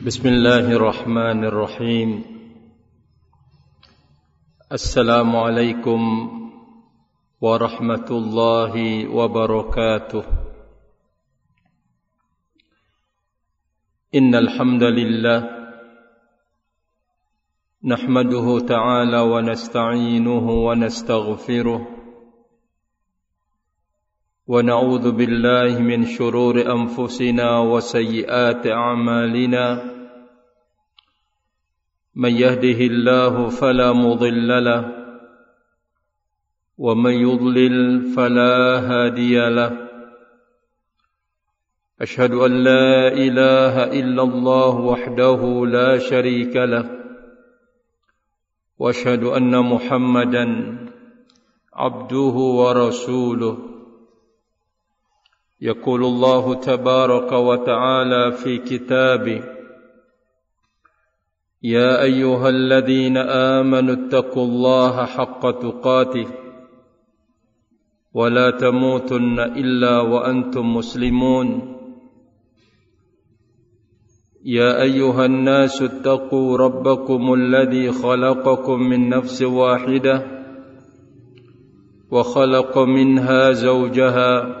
بسم الله الرحمن الرحيم. السلام عليكم ورحمة الله وبركاته. إن الحمد لله نحمده تعالى ونستعينه ونستغفره ونعوذ بالله من شرور أنفسنا وسيئات أعمالنا. من يهده الله فلا مضل له ومن يضلل فلا هادي له. أشهد أن لا إله إلا الله وحده لا شريك له وأشهد أن محمدا عبده ورسوله. يقول الله تبارك وتعالى في كتابه يا أيها الذين آمنوا اتقوا الله حق تقاته ولا تموتن إلا وأنتم مسلمون. يا أيها الناس اتقوا ربكم الذي خلقكم من نفس واحدة وخلق منها زوجها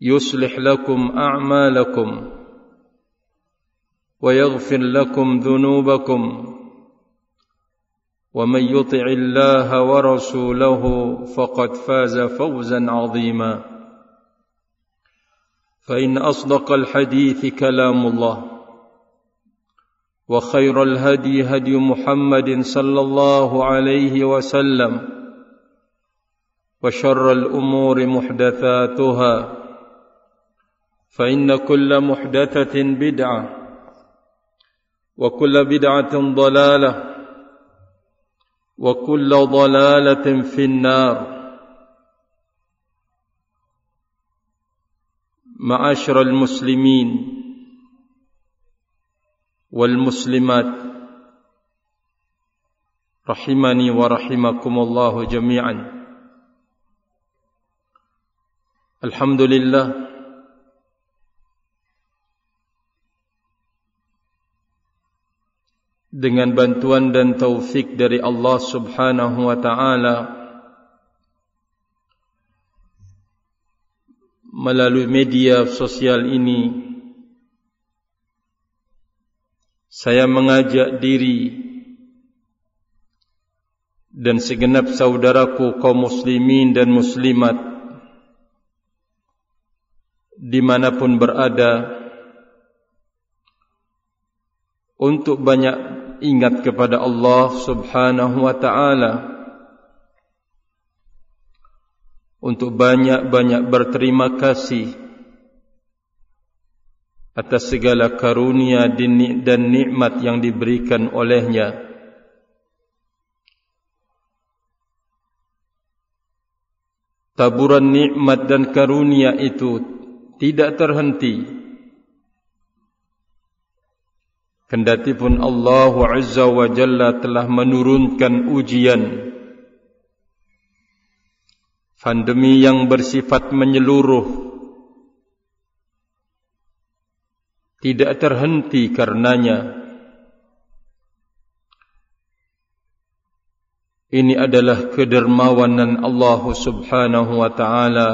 يصلح لكم أعمالكم ويغفر لكم ذنوبكم ومن يطع الله ورسوله فقد فاز فوزا عظيما فإن أصدق الحديث كلام الله وخير الهدي هدي محمد صلى الله عليه وسلم وشر الأمور محدثاتها فإن كل محدثة بدعة وكل بدعة ضلالة وكل ضلالة في النار. معاشر المسلمين والمسلمات رحمني ورحمكم الله جميعا. الحمد لله dengan bantuan dan taufik dari Allah Subhanahu wa taala melalui media sosial ini saya mengajak diri dan segenap saudaraku kaum muslimin dan muslimat dimanapun berada untuk banyak ingat kepada Allah Subhanahu wa taala. Untuk banyak-banyak berterima kasih atas segala karunia dan nikmat yang diberikan olehnya. Taburan nikmat dan karunia itu tidak terhenti Kendati pun Allah Azza wa Jalla telah menurunkan ujian. Pandemi yang bersifat menyeluruh. Tidak terhenti karenanya. Ini adalah kedermawanan Allah subhanahu wa ta'ala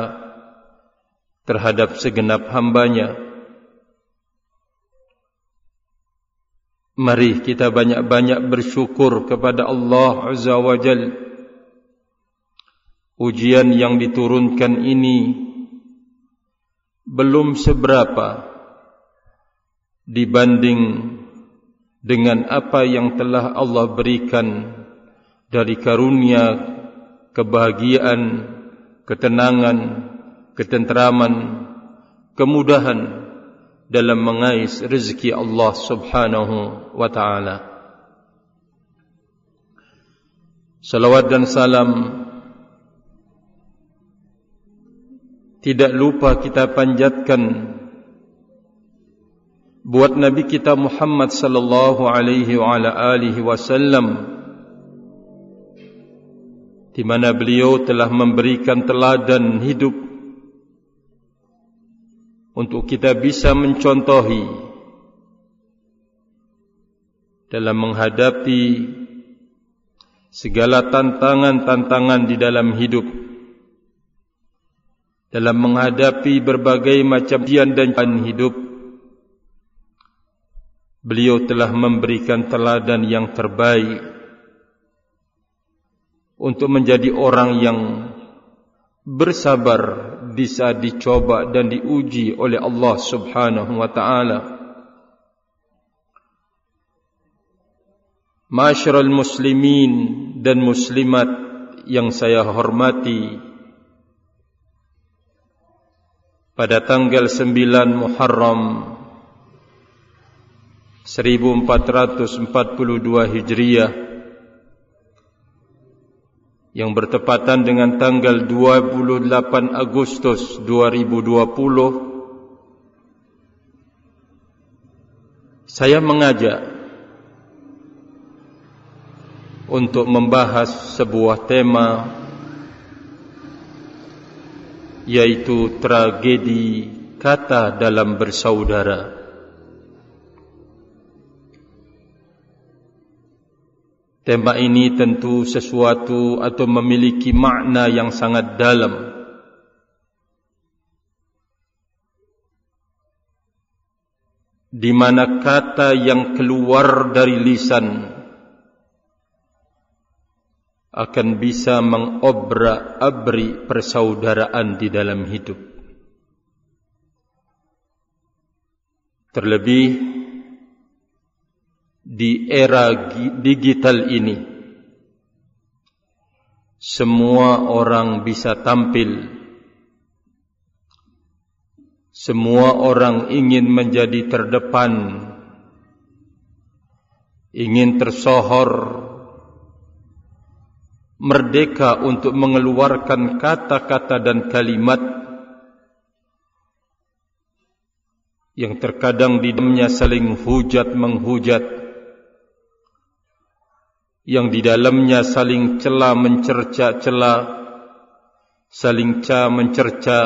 Terhadap segenap hambanya Mari kita banyak-banyak bersyukur kepada Allah Azza wa Jal. Ujian yang diturunkan ini Belum seberapa Dibanding dengan apa yang telah Allah berikan Dari karunia, kebahagiaan, ketenangan, ketenteraman, kemudahan dalam mengais rezeki Allah Subhanahu wa taala. Salawat dan salam tidak lupa kita panjatkan buat nabi kita Muhammad sallallahu alaihi wa ala alihi wasallam di mana beliau telah memberikan teladan hidup untuk kita bisa mencontohi dalam menghadapi segala tantangan-tantangan di dalam hidup dalam menghadapi berbagai macam ujian dan hidup beliau telah memberikan teladan yang terbaik untuk menjadi orang yang bersabar di saat dicoba dan diuji oleh Allah Subhanahu wa taala. Masyarul muslimin dan muslimat yang saya hormati Pada tanggal 9 Muharram 1442 Hijriah Yang bertepatan dengan tanggal 28 Agustus 2020 Saya mengajak untuk membahas sebuah tema yaitu tragedi kata dalam bersaudara. Tema ini tentu sesuatu atau memiliki makna yang sangat dalam. Di mana kata yang keluar dari lisan akan bisa mengobrak-abri persaudaraan di dalam hidup. Terlebih di era digital ini, semua orang bisa tampil. Semua orang ingin menjadi terdepan, ingin tersohor, merdeka untuk mengeluarkan kata-kata dan kalimat yang terkadang di dalamnya saling hujat menghujat yang di dalamnya saling cela mencerca cela saling ca mencerca.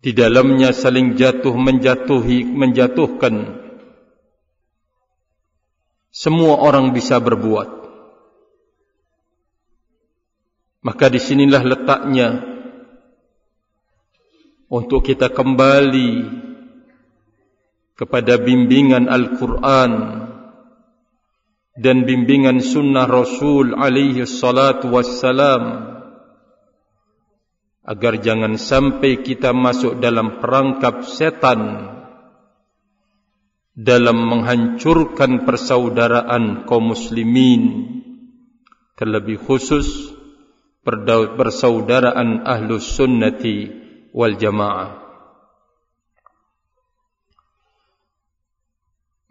Di dalamnya saling jatuh menjatuhi menjatuhkan. Semua orang bisa berbuat. Maka di sinilah letaknya untuk kita kembali kepada bimbingan Al-Quran dan bimbingan sunnah Rasul alaihi salatu wassalam. Agar jangan sampai kita masuk dalam perangkap setan dalam menghancurkan persaudaraan kaum muslimin terlebih khusus persaudaraan ahlus sunnati wal jamaah.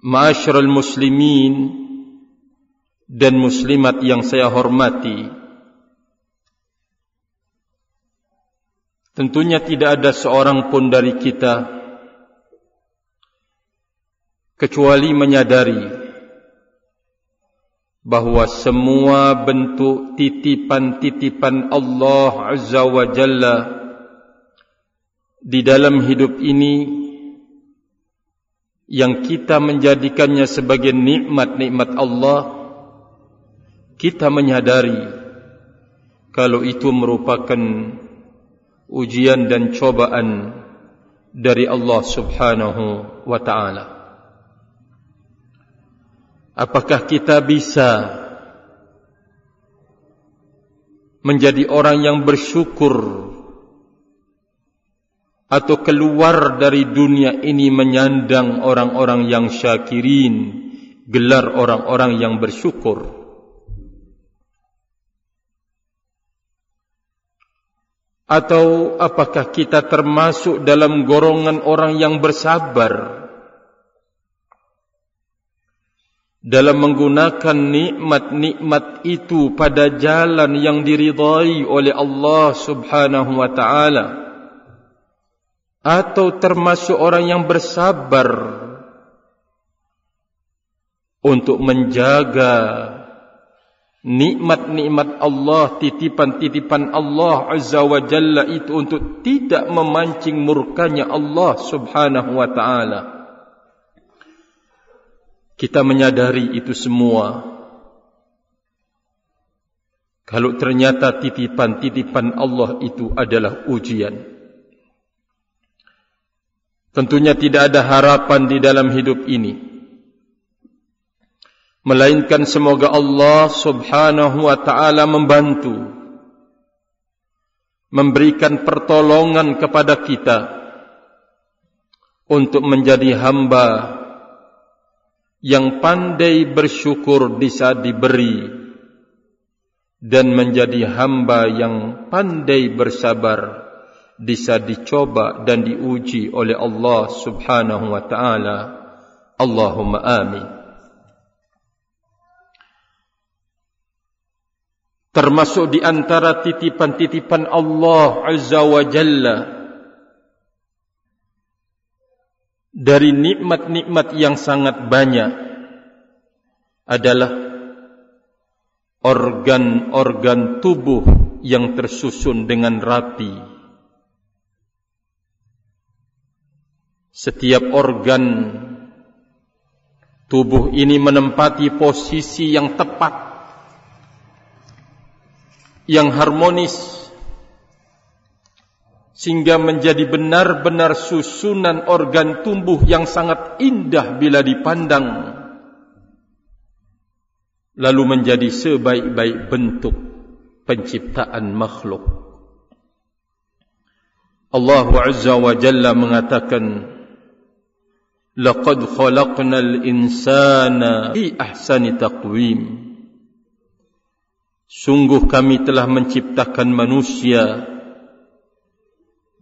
Ma'asyiral muslimin dan muslimat yang saya hormati Tentunya tidak ada seorang pun dari kita kecuali menyadari bahawa semua bentuk titipan-titipan Allah Azza wa Jalla di dalam hidup ini yang kita menjadikannya sebagai nikmat-nikmat Allah kita menyadari kalau itu merupakan ujian dan cobaan dari Allah Subhanahu wa taala Apakah kita bisa menjadi orang yang bersyukur atau keluar dari dunia ini menyandang orang-orang yang syakirin, gelar orang-orang yang bersyukur? Atau apakah kita termasuk dalam golongan orang yang bersabar? dalam menggunakan nikmat-nikmat itu pada jalan yang diridai oleh Allah Subhanahu wa taala atau termasuk orang yang bersabar untuk menjaga nikmat-nikmat Allah titipan-titipan Allah Azza wa Jalla itu untuk tidak memancing murkanya Allah Subhanahu wa taala kita menyadari itu semua. Kalau ternyata titipan-titipan Allah itu adalah ujian. Tentunya tidak ada harapan di dalam hidup ini. Melainkan semoga Allah subhanahu wa ta'ala membantu. Memberikan pertolongan kepada kita. Untuk menjadi hamba yang pandai bersyukur bisa diberi dan menjadi hamba yang pandai bersabar bisa dicoba dan diuji oleh Allah Subhanahu wa taala Allahumma amin termasuk di antara titipan-titipan Allah Azza wa Jalla dari nikmat-nikmat yang sangat banyak adalah organ-organ tubuh yang tersusun dengan rapi. Setiap organ tubuh ini menempati posisi yang tepat, yang harmonis, sehingga menjadi benar-benar susunan organ tumbuh yang sangat indah bila dipandang lalu menjadi sebaik-baik bentuk penciptaan makhluk. Allah Azza wa Jalla mengatakan laqad khalaqnal insana fi ahsani taqwim sungguh kami telah menciptakan manusia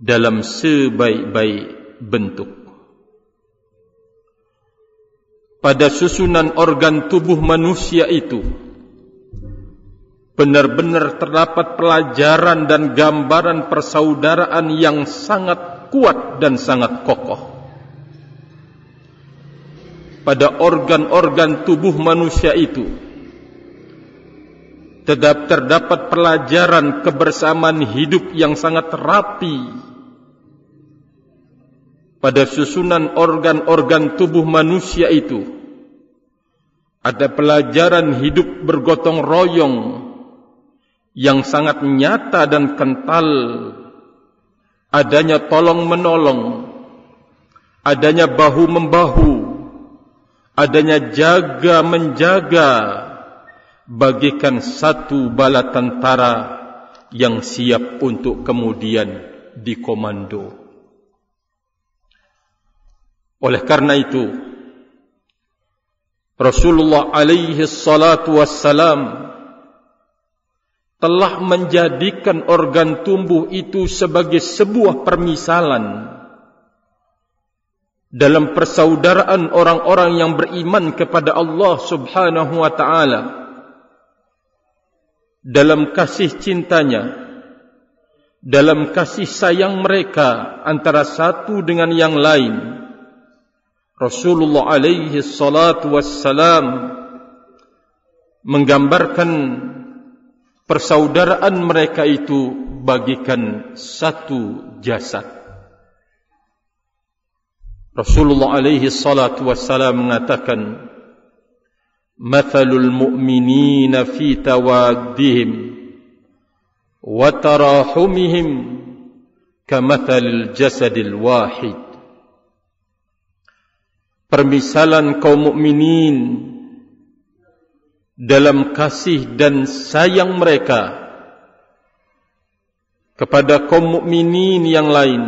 dalam sebaik-baik bentuk. Pada susunan organ tubuh manusia itu, benar-benar terdapat pelajaran dan gambaran persaudaraan yang sangat kuat dan sangat kokoh. Pada organ-organ tubuh manusia itu, terdapat, terdapat pelajaran kebersamaan hidup yang sangat rapi. Pada susunan organ-organ tubuh manusia itu ada pelajaran hidup bergotong royong yang sangat nyata dan kental. Adanya tolong menolong adanya bahu membahu adanya jaga menjaga bagikan satu bala tentara yang siap untuk kemudian dikomando. Oleh karena itu Rasulullah alaihi salatu wassalam telah menjadikan organ tumbuh itu sebagai sebuah permisalan dalam persaudaraan orang-orang yang beriman kepada Allah Subhanahu wa taala dalam kasih cintanya dalam kasih sayang mereka antara satu dengan yang lain Rasulullah alaihi salatu wassalam menggambarkan persaudaraan mereka itu bagikan satu jasad. Rasulullah alaihi salatu wassalam mengatakan Mu'minina fi tawaddihim wa tarahumihim kamathalil jasadil wahid permisalan kaum mukminin dalam kasih dan sayang mereka kepada kaum mukminin yang lain.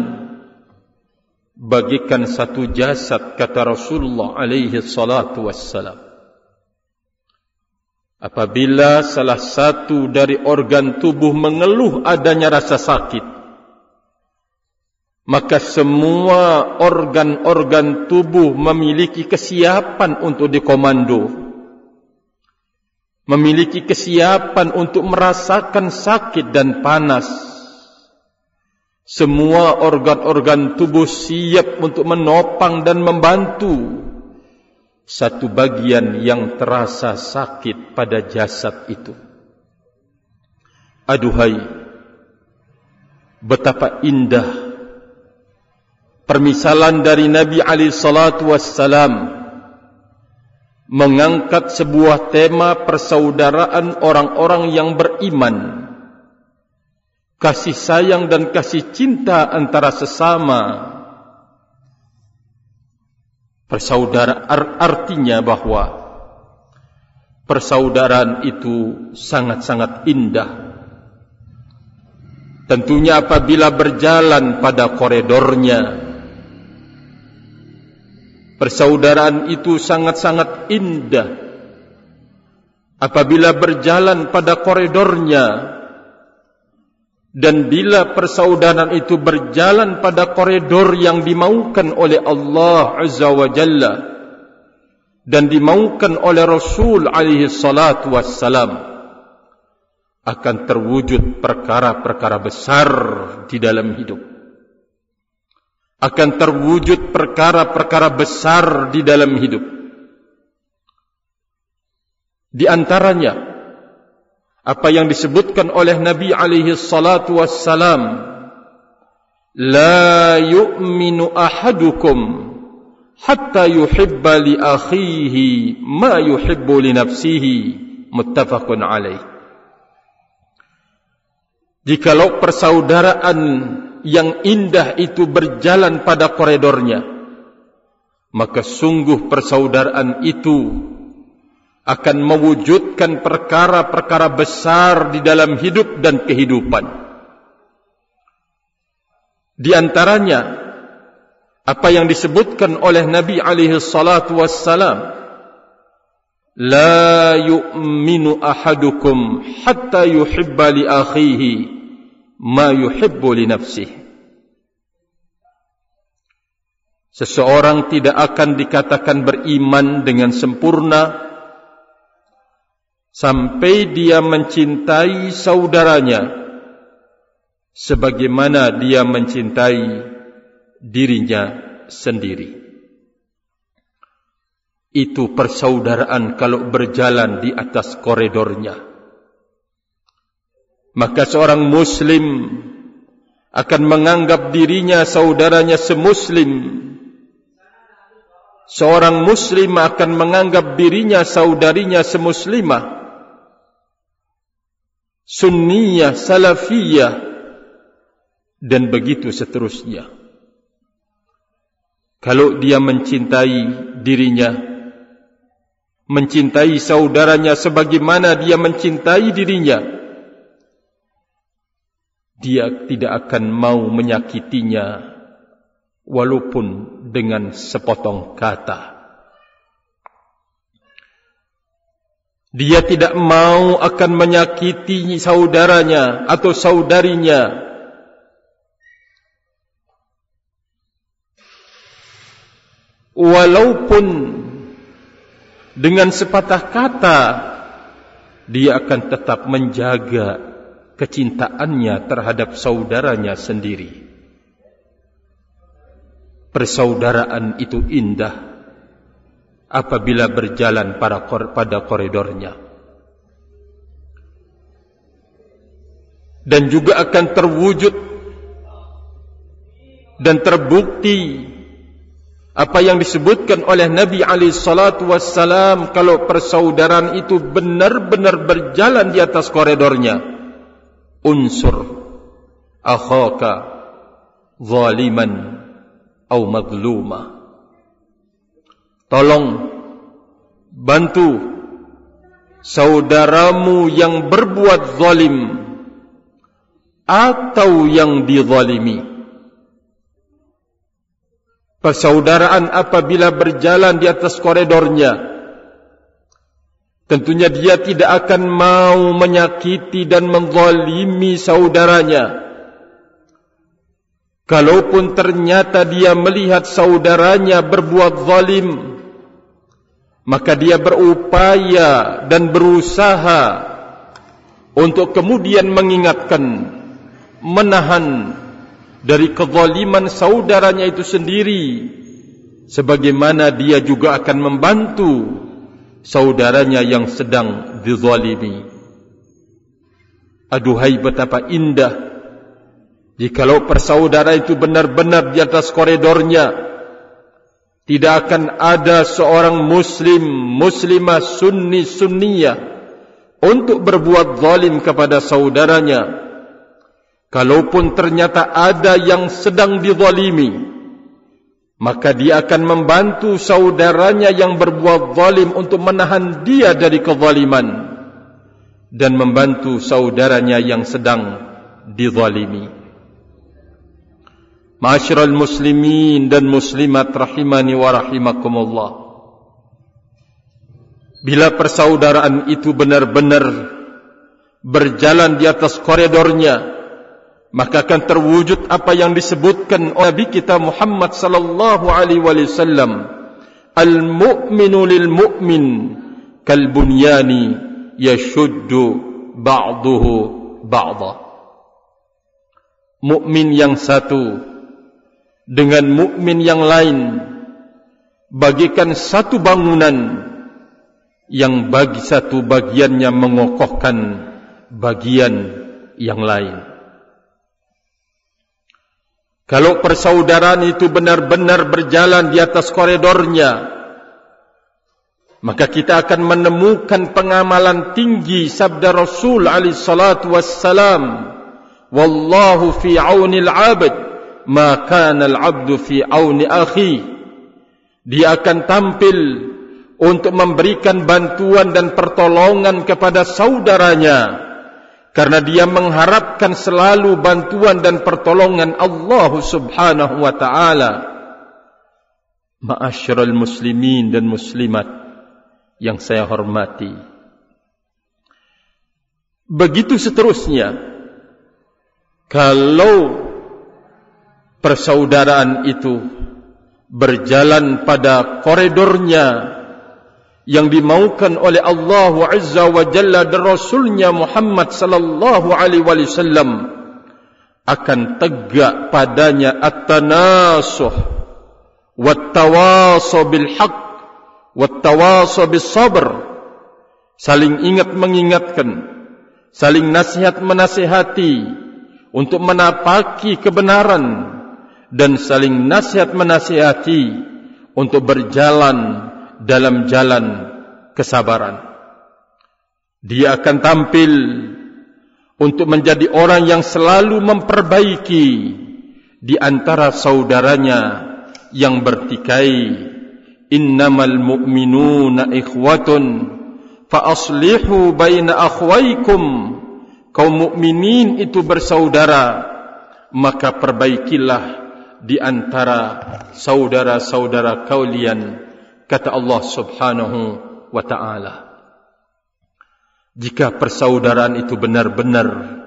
Bagikan satu jasad kata Rasulullah alaihi salatu wassalam apabila salah satu dari organ tubuh mengeluh adanya rasa sakit maka semua organ-organ tubuh memiliki kesiapan untuk dikomando memiliki kesiapan untuk merasakan sakit dan panas. Semua organ-organ tubuh siap untuk menopang dan membantu satu bagian yang terasa sakit pada jasad itu. Aduhai, betapa indah permisalan dari Nabi Ali Salatu Wassalam mengangkat sebuah tema persaudaraan orang-orang yang beriman kasih sayang dan kasih cinta antara sesama persaudaraan artinya bahwa persaudaraan itu sangat-sangat indah. Tentunya apabila berjalan pada koridornya Persaudaraan itu sangat-sangat indah. Apabila berjalan pada koridornya dan bila persaudaraan itu berjalan pada koridor yang dimaukan oleh Allah Azza wa Jalla dan dimaukan oleh Rasul alaihi salatu wassalam akan terwujud perkara-perkara besar di dalam hidup akan terwujud perkara-perkara besar di dalam hidup. Di antaranya apa yang disebutkan oleh Nabi alaihi salatu wassalam la yu'minu ahadukum hatta yuhibba li akhihi ma yuhibbu li nafsihi. Muttafaqun alaih. Jikalau persaudaraan yang indah itu berjalan pada koridornya maka sungguh persaudaraan itu akan mewujudkan perkara-perkara besar di dalam hidup dan kehidupan di antaranya apa yang disebutkan oleh Nabi alaihi salatu wassalam la yu'minu ahadukum hatta yuhibba li akhihi ma yuhibbu li nafsih. Seseorang tidak akan dikatakan beriman dengan sempurna sampai dia mencintai saudaranya sebagaimana dia mencintai dirinya sendiri. Itu persaudaraan kalau berjalan di atas koridornya. Maka seorang muslim akan menganggap dirinya saudaranya semuslim. Seorang muslim akan menganggap dirinya saudarinya semuslimah sunniyah salafiyah dan begitu seterusnya kalau dia mencintai dirinya mencintai saudaranya sebagaimana dia mencintai dirinya dia tidak akan mau menyakitinya walaupun dengan sepotong kata. Dia tidak mau akan menyakiti saudaranya atau saudarinya. Walaupun dengan sepatah kata, dia akan tetap menjaga kecintaannya terhadap saudaranya sendiri. Persaudaraan itu indah apabila berjalan pada pada koridornya. Dan juga akan terwujud dan terbukti apa yang disebutkan oleh Nabi Ali Salatu Wassalam kalau persaudaraan itu benar-benar berjalan di atas koridornya unsur akhaka zaliman atau magluma tolong bantu saudaramu yang berbuat zalim atau yang dizalimi persaudaraan apabila berjalan di atas koridornya Tentunya dia tidak akan mau menyakiti dan menzalimi saudaranya. Kalaupun ternyata dia melihat saudaranya berbuat zalim, maka dia berupaya dan berusaha untuk kemudian mengingatkan menahan dari kezaliman saudaranya itu sendiri sebagaimana dia juga akan membantu saudaranya yang sedang dizalimi. Aduhai betapa indah jikalau persaudara itu benar-benar di atas koridornya tidak akan ada seorang muslim muslimah sunni sunniyah untuk berbuat zalim kepada saudaranya. Kalaupun ternyata ada yang sedang dizalimi maka dia akan membantu saudaranya yang berbuat zalim untuk menahan dia dari kezaliman dan membantu saudaranya yang sedang dizalimi Ma'asyiral muslimin dan muslimat rahimani wa rahimakumullah. Bila persaudaraan itu benar-benar berjalan di atas koridornya, maka akan terwujud apa yang disebutkan oleh Nabi kita Muhammad sallallahu alaihi wasallam, al-mu'minu lil mu'min kal bunyani yashuddu ba'dahu ba'dha. Mukmin yang satu dengan mukmin yang lain bagikan satu bangunan yang bagi satu bagiannya mengokohkan bagian yang lain. Kalau persaudaraan itu benar-benar berjalan di atas koridornya maka kita akan menemukan pengamalan tinggi sabda Rasul alaihi salatu wassalam wallahu fi aunil 'abd ma kana al-'abdu fi auni akhi. Dia akan tampil untuk memberikan bantuan dan pertolongan kepada saudaranya karena dia mengharapkan selalu bantuan dan pertolongan Allah Subhanahu wa taala. Ma'asyiral muslimin dan muslimat yang saya hormati. Begitu seterusnya. Kalau persaudaraan itu berjalan pada koridornya yang dimaukan oleh Allah Azza wa Jalla dan Rasulnya Muhammad sallallahu alaihi wasallam akan tegak padanya at-tanasuh wat-tawasuh bil haqq wat-tawasuh bis sabr saling ingat mengingatkan saling nasihat menasihati untuk menapaki kebenaran dan saling nasihat menasihati untuk berjalan dalam jalan kesabaran. Dia akan tampil untuk menjadi orang yang selalu memperbaiki di antara saudaranya yang bertikai. Innamal mu'minuna ikhwatun fa aslihu baina akhwaykum. Kaum mukminin itu bersaudara, maka perbaikilah di antara saudara-saudara kalian kata Allah Subhanahu wa taala. Jika persaudaraan itu benar-benar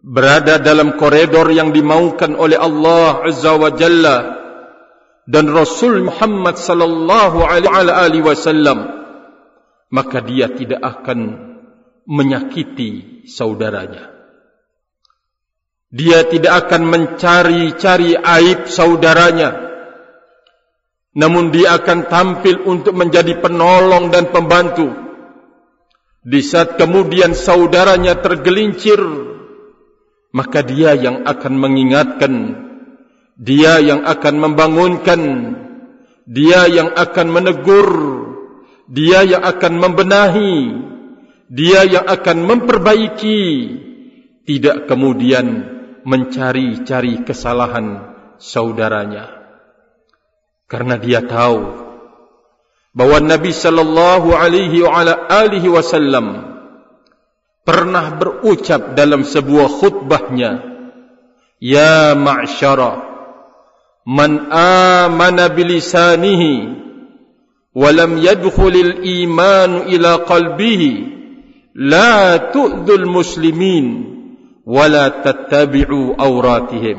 berada dalam koridor yang dimaukan oleh Allah Azza wa Jalla dan Rasul Muhammad sallallahu alaihi wasallam maka dia tidak akan menyakiti saudaranya dia tidak akan mencari-cari aib saudaranya. Namun dia akan tampil untuk menjadi penolong dan pembantu. Di saat kemudian saudaranya tergelincir, maka dia yang akan mengingatkan, dia yang akan membangunkan, dia yang akan menegur, dia yang akan membenahi, dia yang akan memperbaiki, tidak kemudian mencari-cari kesalahan saudaranya. Karena dia tahu bahwa Nabi sallallahu alaihi wasallam pernah berucap dalam sebuah khutbahnya ya ma'syara man amana bilisanihi wa lam yadkhulil iman ila qalbihi la tu'dul muslimin ولا تتبعوا أوراتهم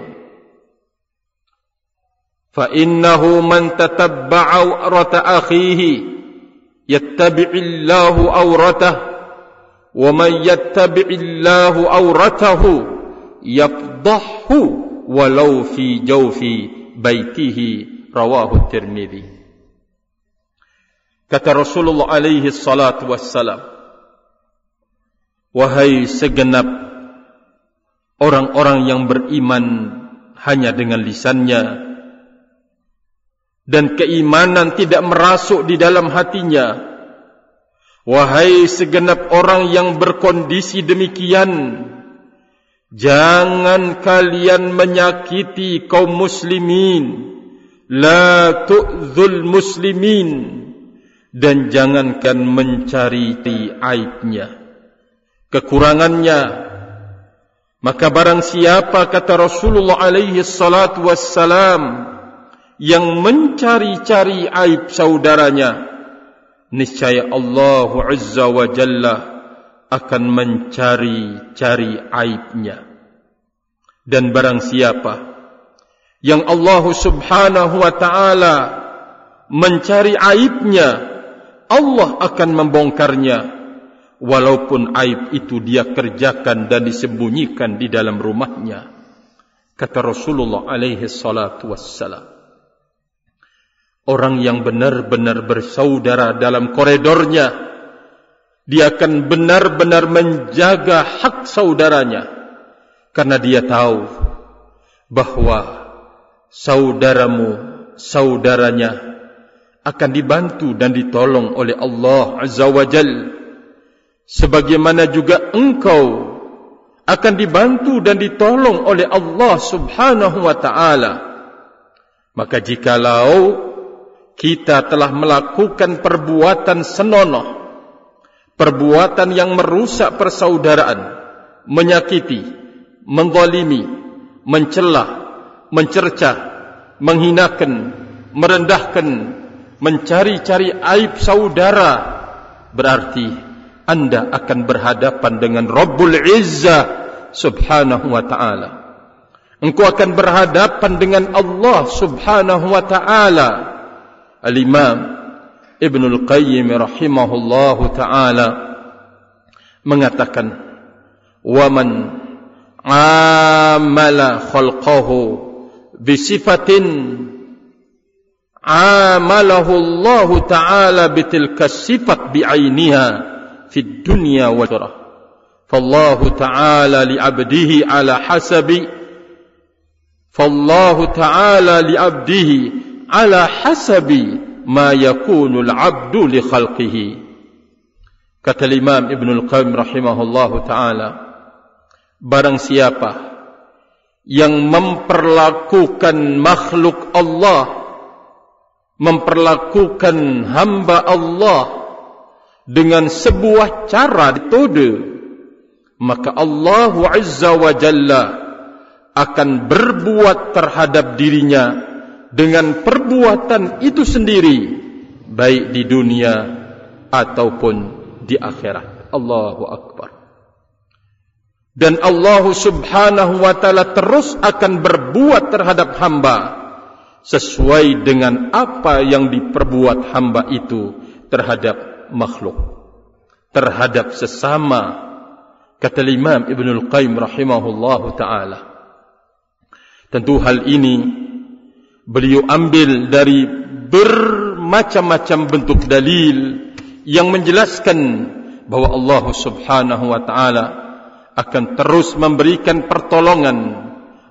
فإنه من تتبع أورات أخيه yattabi'illahu awratah wa man yattabi'illahu awratahu yafdahu walau fi jawfi baitihi rawahu tirmidzi kata Rasulullah alaihi salatu wassalam wahai segenap orang-orang yang beriman hanya dengan lisannya. Dan keimanan tidak merasuk di dalam hatinya. Wahai segenap orang yang berkondisi demikian jangan kalian menyakiti kaum muslimin. La tu'zul muslimin. Dan jangankan mencari aibnya kekurangannya Maka barang siapa kata Rasulullah alaihi salatu wassalam yang mencari-cari aib saudaranya niscaya Allah azza wa jalla akan mencari-cari aibnya. Dan barang siapa yang Allah subhanahu wa ta'ala mencari aibnya Allah akan membongkarnya walaupun aib itu dia kerjakan dan disembunyikan di dalam rumahnya kata Rasulullah alaihi salatu wassalam. Orang yang benar-benar bersaudara dalam koridornya dia akan benar-benar menjaga hak saudaranya karena dia tahu bahwa saudaramu saudaranya akan dibantu dan ditolong oleh Allah azza wajalla sebagaimana juga engkau akan dibantu dan ditolong oleh Allah Subhanahu wa taala. Maka jikalau kita telah melakukan perbuatan senonoh perbuatan yang merusak persaudaraan menyakiti menzalimi mencela mencerca menghinakan merendahkan mencari-cari aib saudara berarti anda akan berhadapan dengan Rabbul Izzah subhanahu wa ta'ala. Engkau akan berhadapan dengan Allah subhanahu wa ta'ala. Al-Imam Ibn Al-Qayyim rahimahullahu ta'ala mengatakan وَمَنْ عَامَلَ خَلْقَهُ بِصِفَةٍ عَامَلَهُ اللَّهُ تَعَالَى بِتِلْكَ الصِّفَةِ بِعَيْنِهَا في الدنيا والآخرة فالله تعالى لعبده على حسب فالله تعالى لعبده على حسب ما يكون العبد لخلقه kata Imam Ibn Al-Qayyim rahimahullah ta'ala barang siapa yang memperlakukan makhluk Allah memperlakukan hamba Allah dengan sebuah cara metode maka Allah Azza wa Jalla akan berbuat terhadap dirinya dengan perbuatan itu sendiri baik di dunia ataupun di akhirat. Allahu Akbar. Dan Allah Subhanahu wa taala terus akan berbuat terhadap hamba sesuai dengan apa yang diperbuat hamba itu terhadap makhluk terhadap sesama kata Imam Ibn Al-Qayyim rahimahullah ta'ala. Tentu hal ini beliau ambil dari bermacam-macam bentuk dalil yang menjelaskan bahwa Allah subhanahu wa ta'ala akan terus memberikan pertolongan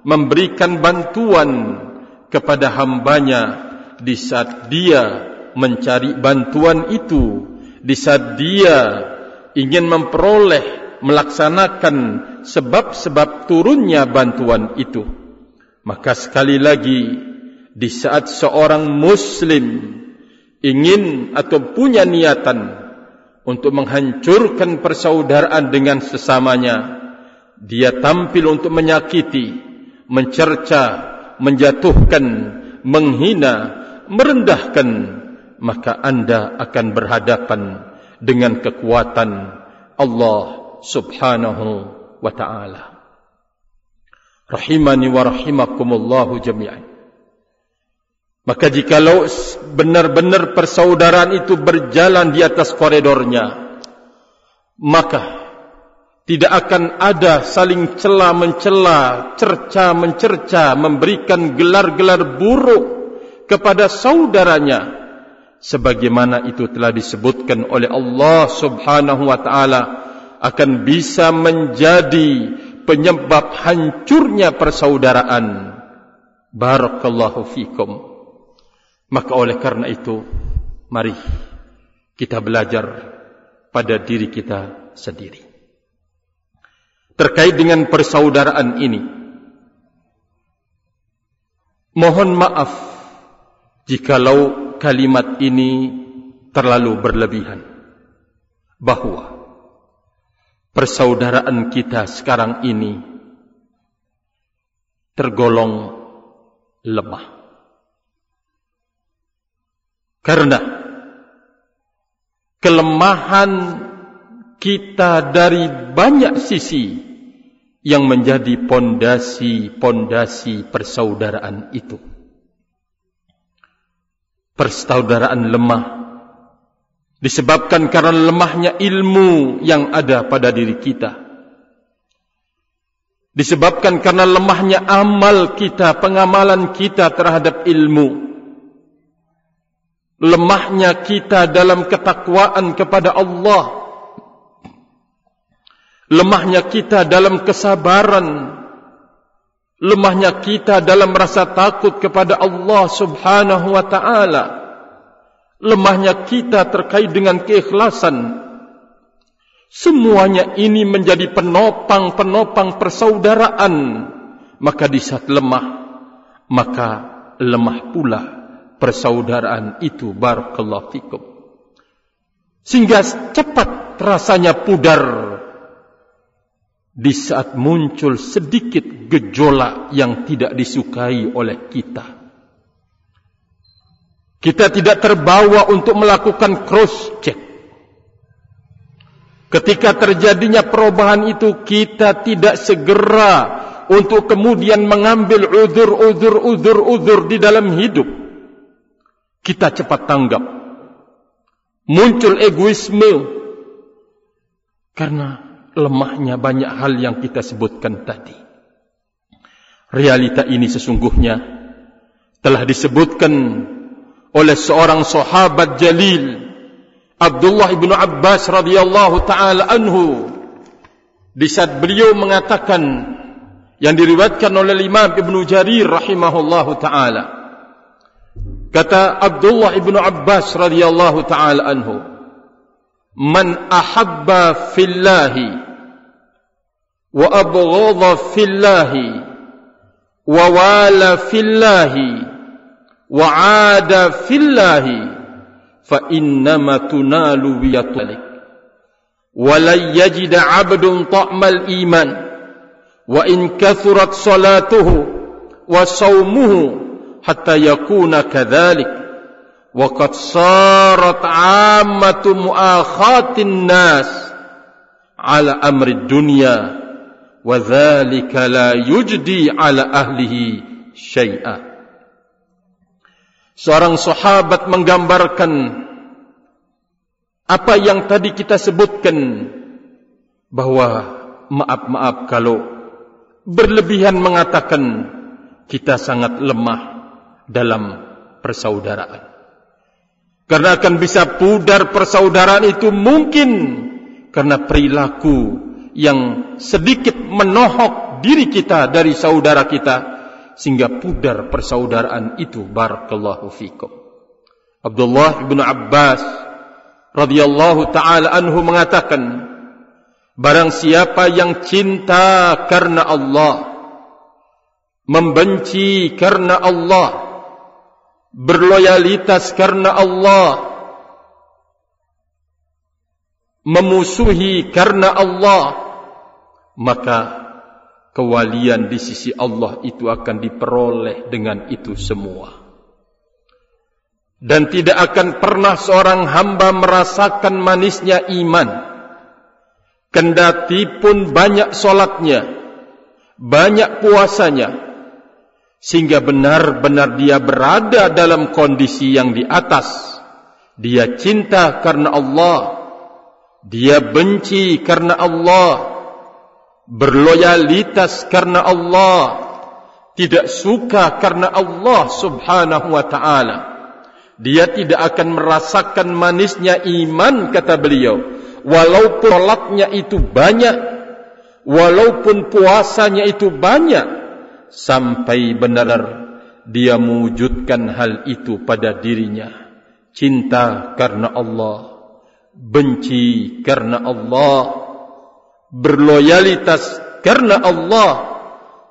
memberikan bantuan kepada hambanya di saat dia mencari bantuan itu di saat dia ingin memperoleh melaksanakan sebab-sebab turunnya bantuan itu. Maka sekali lagi di saat seorang muslim ingin atau punya niatan untuk menghancurkan persaudaraan dengan sesamanya dia tampil untuk menyakiti mencerca menjatuhkan menghina merendahkan maka anda akan berhadapan dengan kekuatan Allah subhanahu wa ta'ala. Rahimani wa rahimakumullahu jami'an. Maka jikalau benar-benar persaudaraan itu berjalan di atas koridornya, maka tidak akan ada saling cela mencela, cerca mencerca, memberikan gelar-gelar buruk kepada saudaranya sebagaimana itu telah disebutkan oleh Allah Subhanahu wa taala akan bisa menjadi penyebab hancurnya persaudaraan. Barakallahu fikum. Maka oleh karena itu, mari kita belajar pada diri kita sendiri. Terkait dengan persaudaraan ini, mohon maaf jikalau kalimat ini terlalu berlebihan. Bahawa persaudaraan kita sekarang ini tergolong lemah. Karena kelemahan kita dari banyak sisi yang menjadi pondasi-pondasi persaudaraan itu. Persaudaraan lemah disebabkan karena lemahnya ilmu yang ada pada diri kita. Disebabkan karena lemahnya amal kita, pengamalan kita terhadap ilmu. Lemahnya kita dalam ketakwaan kepada Allah. Lemahnya kita dalam kesabaran lemahnya kita dalam rasa takut kepada Allah Subhanahu wa taala. Lemahnya kita terkait dengan keikhlasan. Semuanya ini menjadi penopang-penopang persaudaraan. Maka di saat lemah maka lemah pula persaudaraan itu. Barakallahu fikum. Sehingga cepat rasanya pudar di saat muncul sedikit gejolak yang tidak disukai oleh kita. Kita tidak terbawa untuk melakukan cross check. Ketika terjadinya perubahan itu kita tidak segera untuk kemudian mengambil uzur uzur uzur uzur di dalam hidup. Kita cepat tanggap. Muncul egoisme. Karena lemahnya banyak hal yang kita sebutkan tadi. Realita ini sesungguhnya telah disebutkan oleh seorang sahabat jalil Abdullah bin Abbas radhiyallahu taala anhu di saat beliau mengatakan yang diriwayatkan oleh Imam Ibnu Jarir rahimahullahu taala Kata Abdullah ibnu Abbas radhiyallahu taala anhu, "Man ahabba fillahi wa abghadha fillahi wa wala fillahi wa 'ada fillahi fa innama tunalu bi yatlik wa la yajid 'abdun ta'mal iman wa in kathurat salatuhu wa sawmuhu hatta yakuna kadzalik wa qad sarat dzalika la yujdi ala ahlihi syai'a seorang sahabat menggambarkan apa yang tadi kita sebutkan bahwa maaf-maaf kalau berlebihan mengatakan kita sangat lemah dalam persaudaraan. Karena akan bisa pudar persaudaraan itu mungkin karena perilaku yang sedikit menohok diri kita dari saudara kita sehingga pudar persaudaraan itu barakallahu fikum. Abdullah bin Abbas radhiyallahu taala anhu mengatakan barang siapa yang cinta karena Allah membenci karena Allah berloyalitas karena Allah memusuhi karena Allah maka kewalian di sisi Allah itu akan diperoleh dengan itu semua. Dan tidak akan pernah seorang hamba merasakan manisnya iman. Kendati pun banyak solatnya banyak puasanya sehingga benar-benar dia berada dalam kondisi yang di atas. Dia cinta karena Allah. Dia benci karena Allah berloyalitas karena Allah tidak suka karena Allah subhanahu wa ta'ala. Dia tidak akan merasakan manisnya iman kata beliau. Walaupun sholatnya itu banyak walaupun puasanya itu banyak sampai benar dia mewujudkan hal itu pada dirinya. Cinta karena Allah benci karena Allah, berloyalitas karena Allah,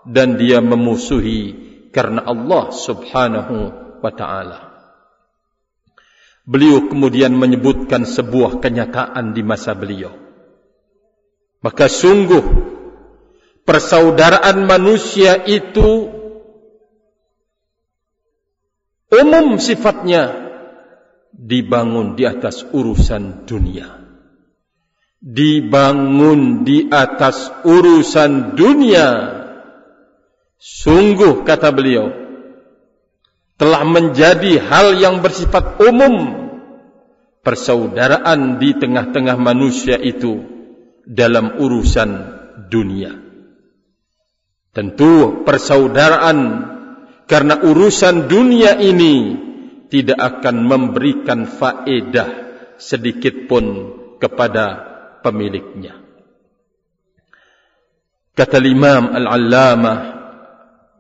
dan dia memusuhi karena Allah subhanahu wa ta'ala. Beliau kemudian menyebutkan sebuah kenyataan di masa beliau. Maka sungguh persaudaraan manusia itu umum sifatnya dibangun di atas urusan dunia. Dibangun di atas urusan dunia. Sungguh kata beliau telah menjadi hal yang bersifat umum persaudaraan di tengah-tengah manusia itu dalam urusan dunia. Tentu persaudaraan karena urusan dunia ini tidak akan memberikan faedah sedikit pun kepada pemiliknya. Kata Imam Al-Allamah,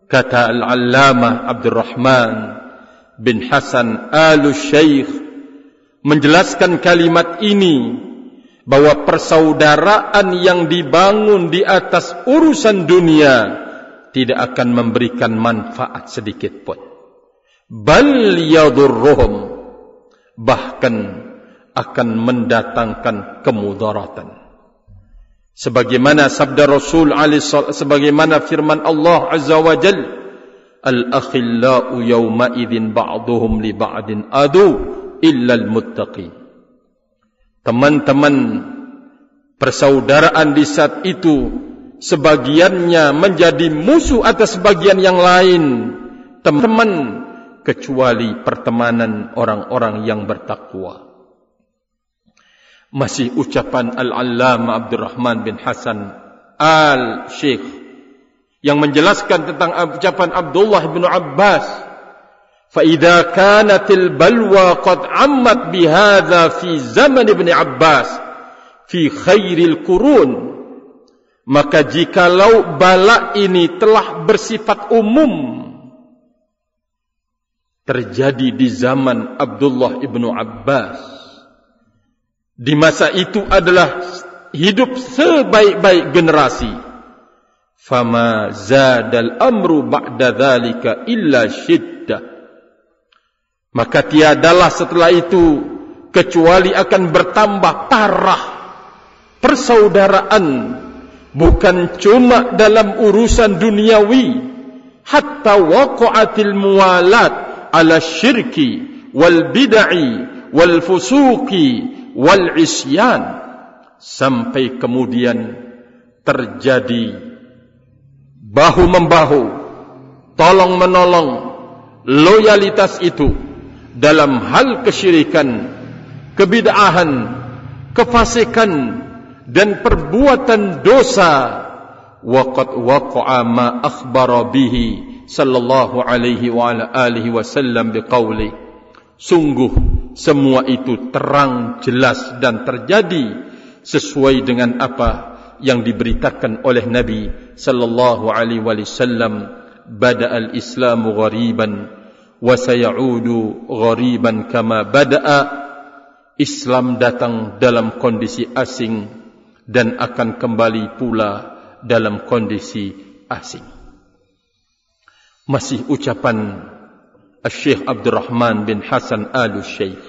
kata Al-Allamah Abdurrahman bin Hasan Al-Syeikh menjelaskan kalimat ini bahwa persaudaraan yang dibangun di atas urusan dunia tidak akan memberikan manfaat sedikit pun bal yadurruhum bahkan akan mendatangkan kemudaratan. Sebagaimana sabda Rasul alaihi sebagaimana firman Allah azza wa jal al akhillau yawma idzin ba'dhum li ba'din adu illa al muttaqin. Teman-teman persaudaraan di saat itu sebagiannya menjadi musuh atas sebagian yang lain. Teman-teman kecuali pertemanan orang-orang yang bertakwa Masih ucapan Al-Allama Abdurrahman bin Hasan Al-Syekh yang menjelaskan tentang ucapan Abdullah bin Abbas فَإِذَا كَانَتِ الْبَلْوَى قَدْ عَمَّتْ بِهَذَا فِي زَمَنِ ابن Abbas fi khairil kurun maka jikalau bala ini telah bersifat umum terjadi di zaman Abdullah ibnu Abbas. Di masa itu adalah hidup sebaik-baik generasi. Fama zadal amru ba'da dhalika illa syiddah. Maka tiadalah setelah itu kecuali akan bertambah parah persaudaraan bukan cuma dalam urusan duniawi hatta waqa'atil muwalat ala syirki wal bid'i wal fusuki wal isyan sampai kemudian terjadi bahu membahu tolong menolong loyalitas itu dalam hal kesyirikan kebid'ahan kefasikan dan perbuatan dosa. Waqad waqa'a ma akhbara bihi sallallahu alaihi wa ala alihi wasallam biqauli sungguh semua itu terang jelas dan terjadi sesuai dengan apa yang diberitakan oleh Nabi sallallahu alaihi wasallam bada al-islamu ghariban wa sayaudu ghariban kama bada'a. Islam datang dalam kondisi asing dan akan kembali pula dalam kondisi asing. Masih ucapan Syekh Abdul Rahman bin Hasan Al Syekh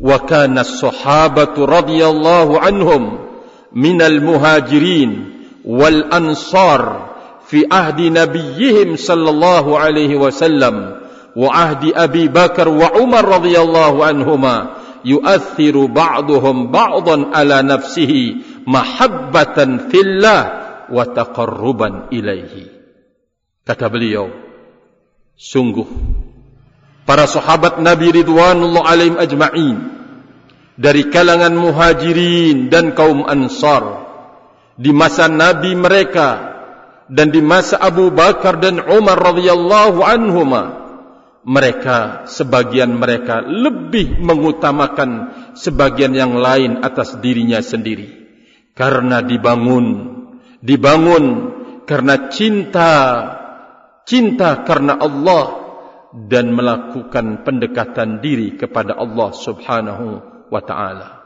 wa kana as-sahabatu radhiyallahu anhum min al-muhajirin wal ansar fi ahdi nabiyihim sallallahu alaihi wasallam wa ahdi Abi Bakar wa Umar radhiyallahu anhuma yu'athiru ba'duhum ba'dan ala nafsihi mahabbatan fillah wa taqarruban ilaihi kata beliau Sungguh para sahabat Nabi ridwanullah alaihim ajma'in dari kalangan muhajirin dan kaum ansar di masa Nabi mereka dan di masa Abu Bakar dan Umar radhiyallahu anhuma mereka sebagian mereka lebih mengutamakan sebagian yang lain atas dirinya sendiri. Karena dibangun dibangun karena cinta cinta karena Allah dan melakukan pendekatan diri kepada Allah Subhanahu wa taala.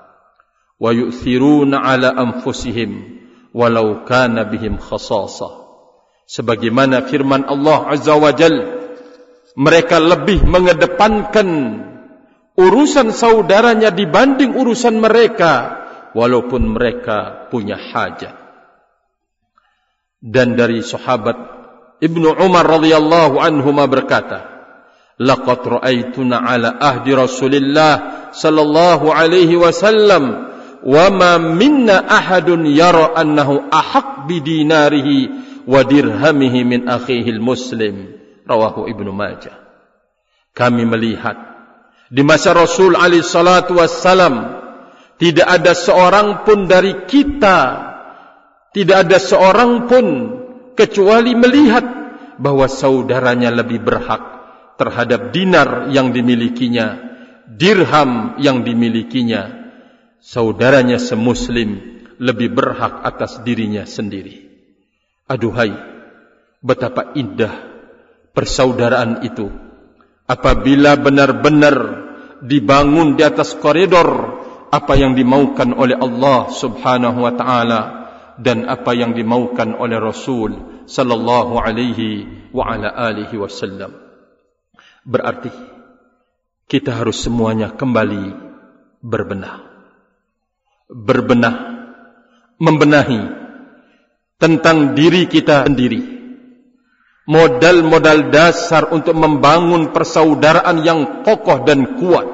Wa yu'thiruna 'ala anfusihim walau kana bihim khasasah. Sebagaimana firman Allah Azza wa Jal, mereka lebih mengedepankan urusan saudaranya dibanding urusan mereka walaupun mereka punya hajat. Dan dari sahabat Ibnu Umar radhiyallahu anhu berkata, "Laqad ra'aytuna 'ala ahdi Rasulillah sallallahu alaihi wasallam wa ma minna ahadun yara annahu ahaq bi dinarihi wa dirhamihi min akhihi muslim." Rawahu Ibnu Majah. Kami melihat di masa Rasul alaihi salatu wassalam tidak ada seorang pun dari kita tidak ada seorang pun kecuali melihat bahwa saudaranya lebih berhak terhadap dinar yang dimilikinya, dirham yang dimilikinya. Saudaranya semuslim lebih berhak atas dirinya sendiri. Aduhai, betapa indah persaudaraan itu apabila benar-benar dibangun di atas koridor apa yang dimaukan oleh Allah Subhanahu wa taala dan apa yang dimaukan oleh Rasul sallallahu alaihi wa ala alihi wasallam. Berarti kita harus semuanya kembali berbenah. Berbenah membenahi tentang diri kita sendiri. Modal-modal dasar untuk membangun persaudaraan yang kokoh dan kuat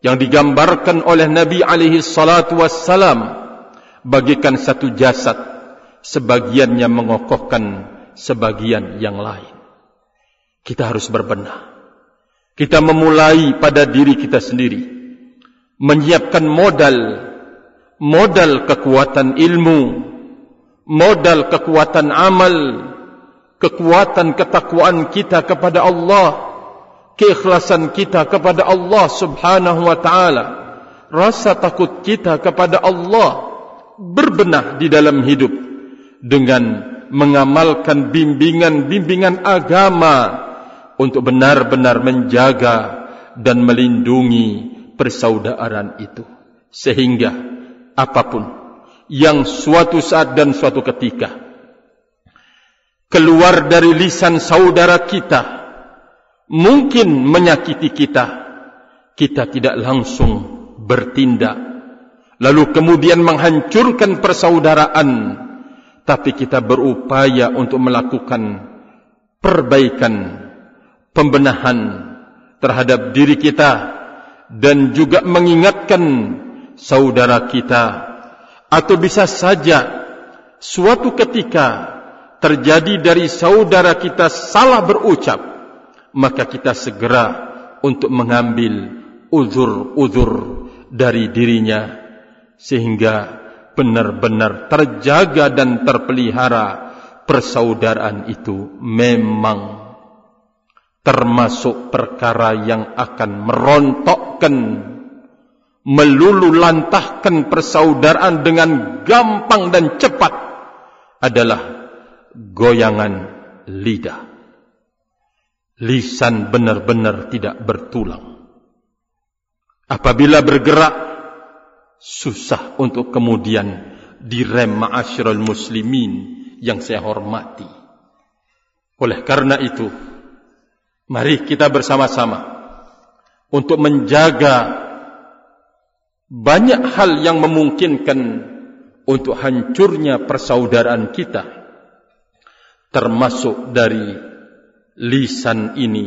yang digambarkan oleh Nabi alaihi salatu wassalam bagikan satu jasad sebagiannya mengokohkan sebagian yang lain kita harus berbenah. Kita memulai pada diri kita sendiri. Menyiapkan modal modal kekuatan ilmu modal kekuatan amal kekuatan ketakwaan kita kepada Allah keikhlasan kita kepada Allah subhanahu wa ta'ala rasa takut kita kepada Allah berbenah di dalam hidup dengan mengamalkan bimbingan-bimbingan agama untuk benar-benar menjaga dan melindungi persaudaraan itu. Sehingga apapun yang suatu saat dan suatu ketika keluar dari lisan saudara kita mungkin menyakiti kita kita tidak langsung bertindak. Lalu kemudian menghancurkan persaudaraan tapi kita berupaya untuk melakukan perbaikan pembenahan terhadap diri kita dan juga mengingatkan saudara kita atau bisa saja suatu ketika terjadi dari saudara kita salah berucap maka kita segera untuk mengambil uzur-uzur dari dirinya sehingga benar-benar terjaga dan terpelihara persaudaraan itu memang termasuk perkara yang akan merontokkan melulu lantahkan persaudaraan dengan gampang dan cepat adalah goyangan lidah lisan benar-benar tidak bertulang apabila bergerak susah untuk kemudian direm ma'asyiral muslimin yang saya hormati. Oleh karena itu, mari kita bersama-sama untuk menjaga banyak hal yang memungkinkan untuk hancurnya persaudaraan kita termasuk dari lisan ini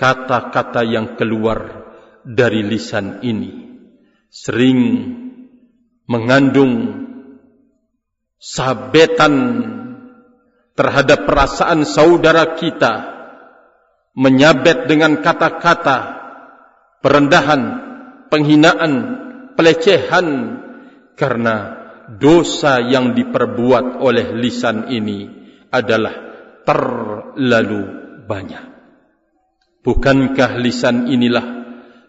kata-kata yang keluar dari lisan ini sering mengandung sabetan terhadap perasaan saudara kita menyabet dengan kata-kata perendahan, penghinaan, pelecehan karena dosa yang diperbuat oleh lisan ini adalah terlalu banyak. Bukankah lisan inilah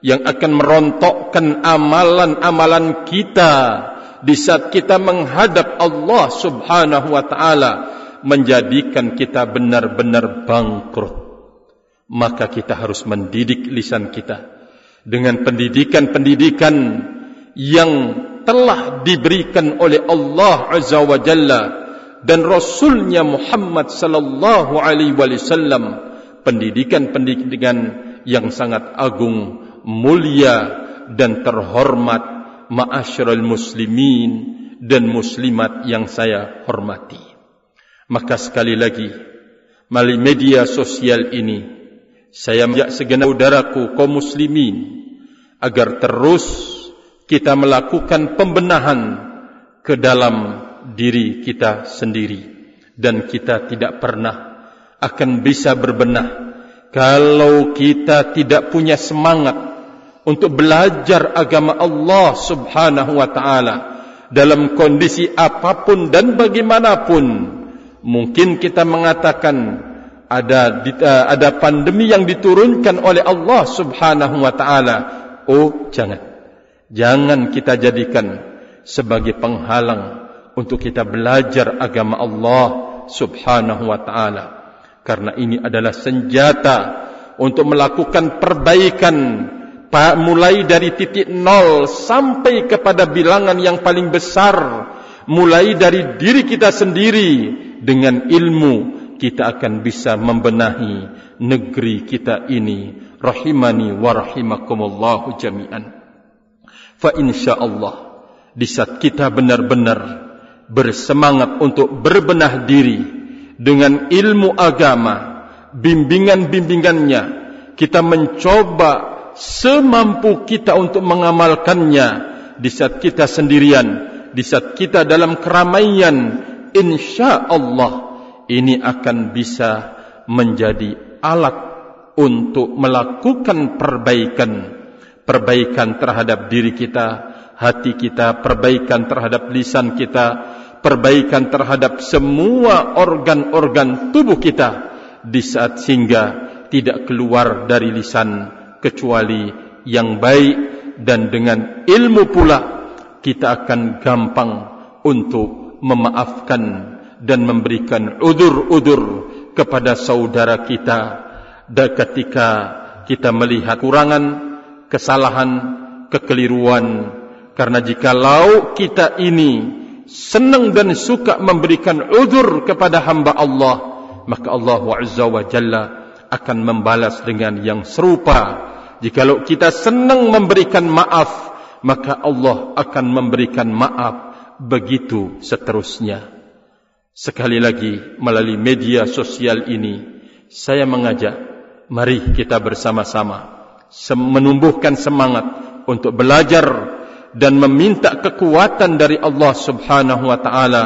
yang akan merontokkan amalan-amalan kita di saat kita menghadap Allah Subhanahu wa taala menjadikan kita benar-benar bangkrut maka kita harus mendidik lisan kita dengan pendidikan-pendidikan yang telah diberikan oleh Allah Azza wa Jalla dan Rasulnya Muhammad sallallahu alaihi wasallam. Pendidikan-pendidikan yang sangat agung mulia dan terhormat ma'asyiral muslimin dan muslimat yang saya hormati. Maka sekali lagi media sosial ini saya mengajak segenap saudaraku kaum muslimin agar terus kita melakukan pembenahan ke dalam diri kita sendiri. Dan kita tidak pernah akan bisa berbenah kalau kita tidak punya semangat untuk belajar agama Allah Subhanahu wa taala dalam kondisi apapun dan bagaimanapun. Mungkin kita mengatakan ada uh, ada pandemi yang diturunkan oleh Allah Subhanahu wa taala. Oh, jangan. Jangan kita jadikan sebagai penghalang untuk kita belajar agama Allah Subhanahu wa taala. Karena ini adalah senjata untuk melakukan perbaikan mulai dari titik nol sampai kepada bilangan yang paling besar mulai dari diri kita sendiri dengan ilmu kita akan bisa membenahi negeri kita ini. Rahimani wa rahimakumullah jami'an. Fa insyaallah di saat kita benar-benar bersemangat untuk berbenah diri dengan ilmu agama bimbingan-bimbingannya kita mencoba semampu kita untuk mengamalkannya. Di saat kita sendirian di saat kita dalam keramaian insyaallah ini akan bisa menjadi alat untuk melakukan perbaikan. Perbaikan terhadap diri kita hati kita perbaikan terhadap lisan kita perbaikan terhadap semua organ-organ tubuh kita di saat sehingga tidak keluar dari lisan kecuali yang baik dan dengan ilmu pula kita akan gampang untuk memaafkan dan memberikan udur-udur kepada saudara kita. Dan ketika kita melihat kurangan, kesalahan, kekeliruan karena jikalau kita ini senang dan suka memberikan udur kepada hamba Allah maka Allah Azza wa Jalla akan membalas dengan yang serupa. Jikalau kita senang memberikan maaf maka Allah akan memberikan maaf begitu seterusnya Sekali lagi melalui media sosial ini saya mengajak mari kita bersama-sama menumbuhkan semangat untuk belajar dan meminta kekuatan dari Allah Subhanahu wa taala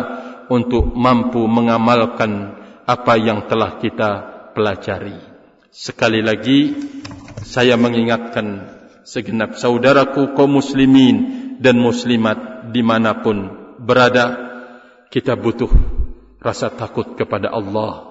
untuk mampu mengamalkan apa yang telah kita pelajari. Sekali lagi saya mengingatkan segenap saudaraku kaum muslimin dan muslimat dimanapun berada kita butuh rasa takut kepada Allah.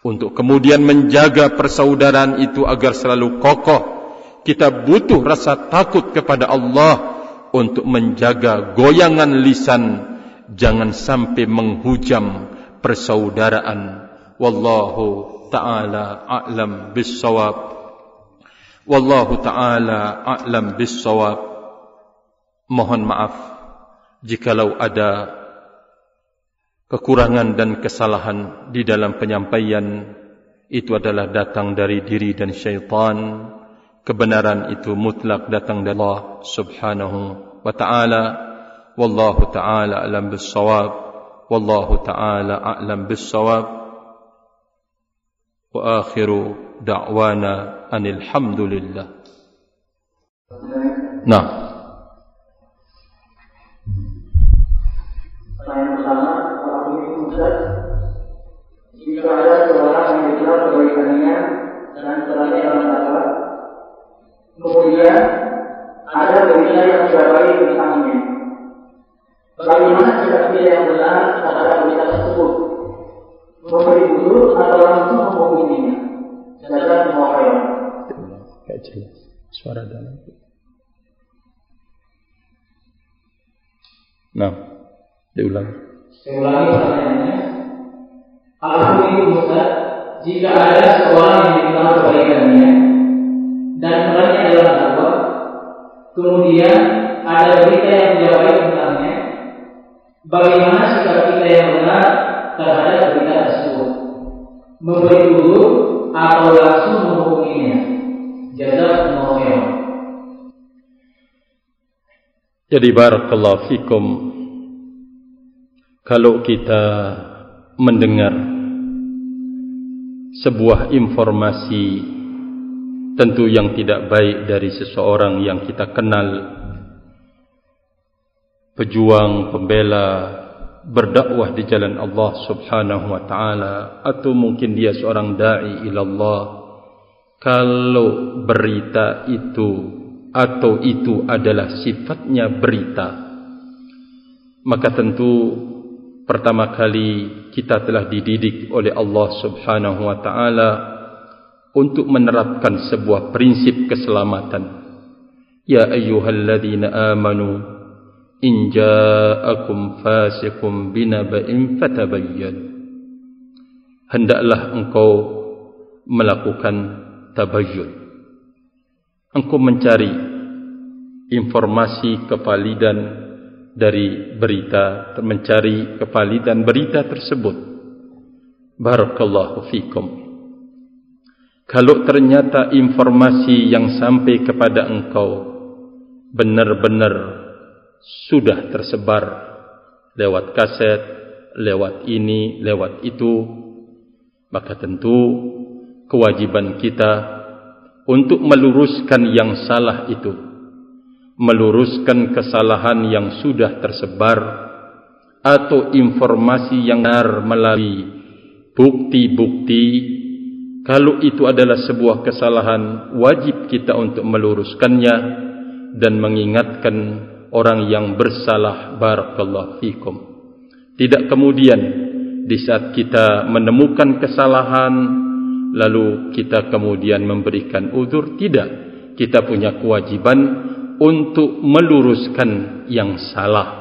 Untuk kemudian menjaga persaudaraan itu agar selalu kokoh kita butuh rasa takut kepada Allah untuk menjaga goyangan lisan. Jangan sampai menghujam persaudaraan. Wallahu taala a'lam bissawab. Wallahu taala a'lam bissawab. Mohon maaf jikalau ada kekurangan dan kesalahan di dalam penyampaian itu adalah datang dari diri dan syaitan. Kebenaran itu mutlak datang dari Allah subhanahu wa ta'ala. Wallahu ta'ala alam bissawab. Wallahu ta'ala a'lam bissawab. Wa akhiru da'wana anil hamdulillah. Nah yang benar terhadap berita tersebut. Memberi dulu atau langsung menghubunginya. Jaga semua. Gak jelas. Suara dalam. Nah, diulang. Saya ulangi pertanyaannya. Apa pun itu Ustaz, jika ada seorang yang dikenal kebaikannya dan perannya adalah dakwah, kemudian ada berita yang tidak baik bagaimana sikap kita yang benar terhadap berita tersebut? Memberi dulu atau langsung menghubunginya? Jazakumullah khairan. Jadi barakallahu fikum kalau kita mendengar sebuah informasi tentu yang tidak baik dari seseorang yang kita kenal pejuang pembela berdakwah di jalan Allah Subhanahu wa taala atau mungkin dia seorang dai ila Allah kalau berita itu atau itu adalah sifatnya berita maka tentu pertama kali kita telah dididik oleh Allah Subhanahu wa taala untuk menerapkan sebuah prinsip keselamatan. Ya ayyuhalladzina amanu in ja'akum fasiqun binaba'in fatabayyan. Hendaklah engkau melakukan tabayyun. Engkau mencari informasi kevalidan dari berita mencari kevalidan berita tersebut barakallahu fikum kalau ternyata informasi yang sampai kepada engkau benar-benar sudah tersebar lewat kaset lewat ini lewat itu maka tentu kewajiban kita untuk meluruskan yang salah itu meluruskan kesalahan yang sudah tersebar atau informasi yang benar melalui bukti-bukti. Kalau itu adalah sebuah kesalahan wajib kita untuk meluruskannya dan mengingatkan orang yang bersalah barakallahu fikum. Tidak kemudian di saat kita menemukan kesalahan lalu kita kemudian memberikan uzur. Tidak. Kita punya kewajiban untuk meluruskan yang salah.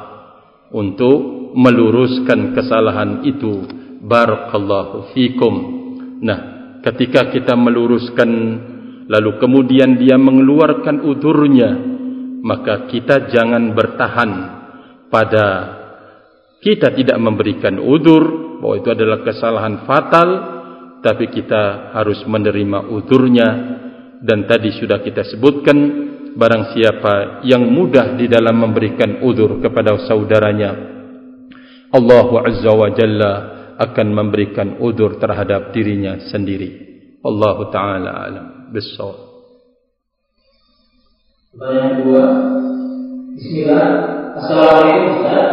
Untuk meluruskan kesalahan itu barakallahu fikum. Nah ketika kita meluruskan lalu kemudian dia mengeluarkan udurnya maka kita jangan bertahan pada kita tidak memberikan udur bahwa itu adalah kesalahan fatal tapi kita harus menerima udurnya. Dan tadi sudah kita sebutkan barang siapa yang mudah di dalam memberikan udur kepada saudaranya Allah Azza wa Jalla akan memberikan udur terhadap dirinya sendiri. Allah Ta'ala alam. Besar Pertanyaan kedua Bismillah Assalamualaikum Ustaz.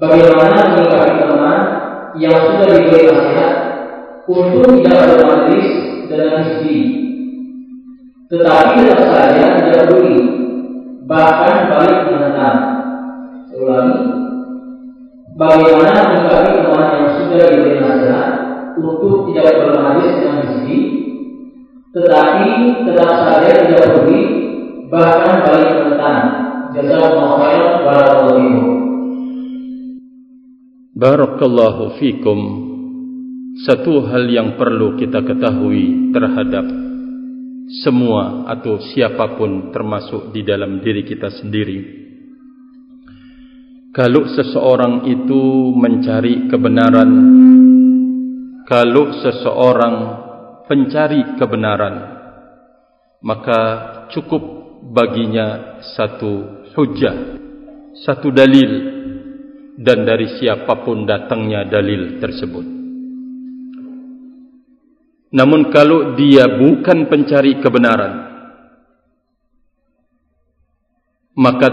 Bagaimana menyikapi teman yang sudah diberi nasihat untuk tidak bermajlis dengan istri? Tetapi tetap saja tidak peduli, bahkan balik menentang. Ulangi, bagaimana menyikapi teman yang sudah diberi nasihat untuk tidak bermajlis dengan istri, tetapi tetap saja tidak peduli, bahkan balik menentang. Jazakallahu khairan barakallahu Barakallahu fikum. Satu hal yang perlu kita ketahui terhadap semua atau siapapun termasuk di dalam diri kita sendiri. Kalau seseorang itu mencari kebenaran, kalau seseorang pencari kebenaran, maka cukup baginya satu hujah, satu dalil, dan dari siapapun datangnya dalil tersebut. Namun kalau dia bukan pencari kebenaran Maka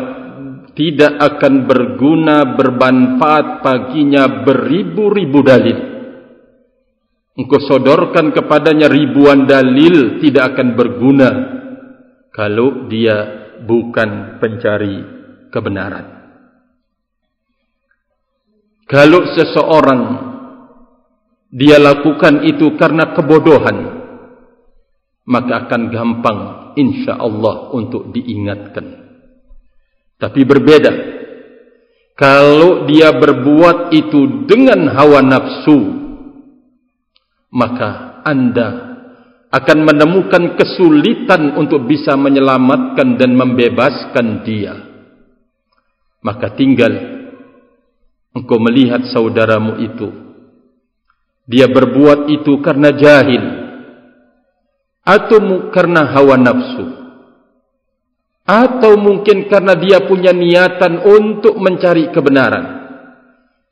tidak akan berguna bermanfaat baginya beribu-ribu dalil Engkau sodorkan kepadanya ribuan dalil tidak akan berguna Kalau dia bukan pencari kebenaran Kalau seseorang dia lakukan itu karena kebodohan, maka akan gampang insya Allah untuk diingatkan. Tapi berbeda kalau dia berbuat itu dengan hawa nafsu, maka anda akan menemukan kesulitan untuk bisa menyelamatkan dan membebaskan dia. Maka tinggal engkau melihat saudaramu itu. Dia berbuat itu karena jahil atau karena hawa nafsu. Atau mungkin karena dia punya niatan untuk mencari kebenaran.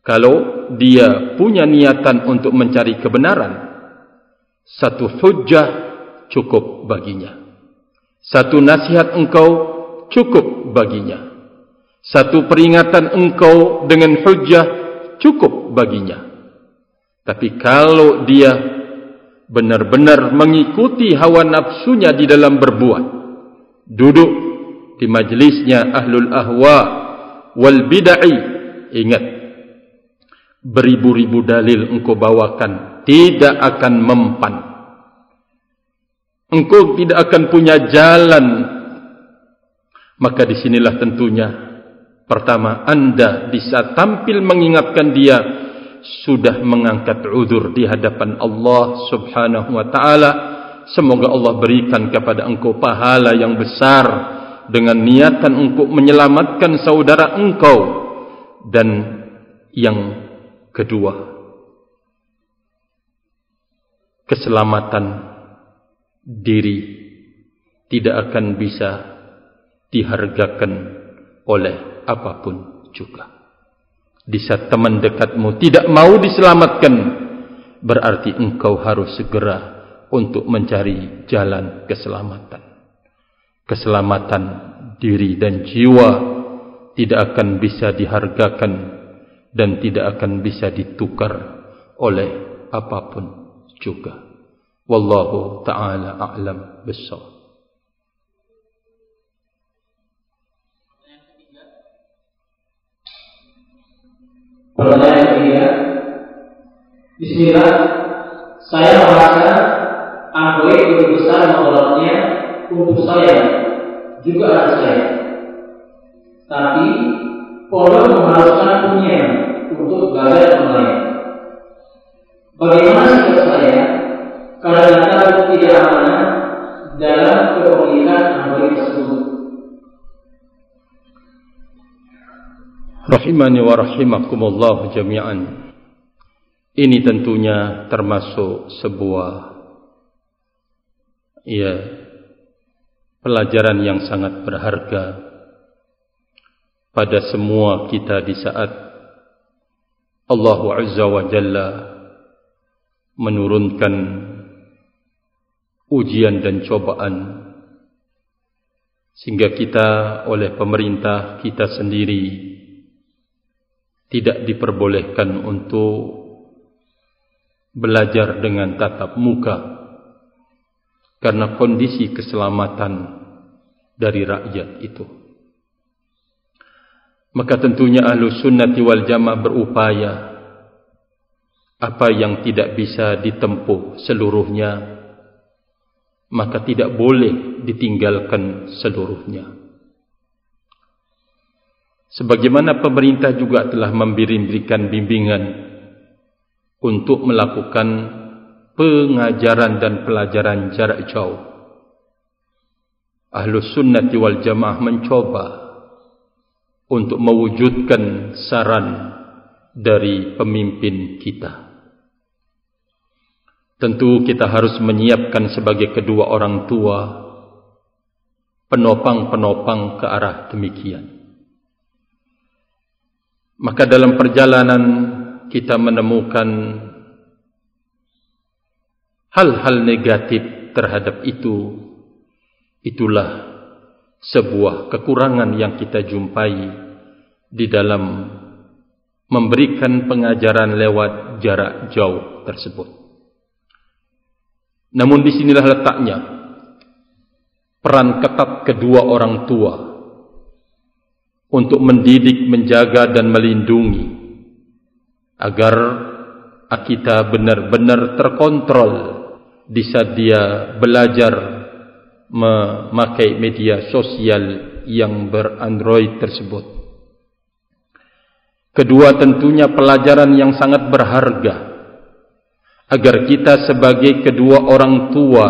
Kalau dia punya niatan untuk mencari kebenaran satu hujah cukup baginya satu nasihat engkau cukup baginya satu peringatan engkau dengan hujah cukup baginya. Tapi kalau dia benar-benar mengikuti hawa nafsunya di dalam berbuat, duduk di majlisnya ahlul ahwa wal bid'ah, ingat beribu-ribu dalil engkau bawakan tidak akan mempan. Engkau tidak akan punya jalan. Maka disinilah tentunya Pertama, anda bisa tampil mengingatkan dia sudah mengangkat udur di hadapan Allah Subhanahu wa taala. Semoga Allah berikan kepada engkau pahala yang besar dengan niatan untuk menyelamatkan saudara engkau. Dan yang kedua, keselamatan diri tidak akan bisa dihargakan oleh apapun juga. Di saat teman dekatmu tidak mau diselamatkan, berarti engkau harus segera untuk mencari jalan keselamatan. Keselamatan diri dan jiwa tidak akan bisa dihargakan dan tidak akan bisa ditukar oleh apapun juga. Wallahu ta'ala a'lam bissawab. Pertanyaan ketiga. Bismillah. Saya merasa Android lebih besar motornya Untuk saya. Juga anak saya. Tapi Pondok mengharuskan punya Untuk belajar online Bagaimana sikap saya Karena takut tidak amanah Dalam kepemilikan Android tersebut Rahimani wa rahimakumullah jami'an. Ini tentunya termasuk sebuah ya pelajaran yang sangat berharga pada semua kita di saat Allah Azza wa Jalla menurunkan ujian dan cobaan sehingga kita oleh pemerintah kita sendiri tidak diperbolehkan untuk belajar dengan tatap muka karena kondisi keselamatan dari rakyat itu. Maka tentunya ahlu sunnati wal jamaah berupaya apa yang tidak bisa ditempuh seluruhnya maka tidak boleh ditinggalkan seluruhnya. Sebagaimana pemerintah juga telah memberikan bimbingan untuk melakukan pengajaran dan pelajaran jarak jauh. Ahlus sunnati wal jamaah mencoba untuk mewujudkan saran dari pemimpin kita. Tentu kita harus menyiapkan sebagai kedua orang tua penopang-penopang ke arah demikian. Maka dalam perjalanan kita menemukan hal-hal negatif terhadap itu itulah sebuah kekurangan yang kita jumpai di dalam memberikan pengajaran lewat jarak jauh tersebut. Namun di sinilah letaknya peran ketat kedua orang tua untuk mendidik, menjaga dan melindungi agar kita benar-benar terkontrol di saat dia belajar memakai media sosial yang berandroid tersebut. Kedua tentunya pelajaran yang sangat berharga agar kita sebagai kedua orang tua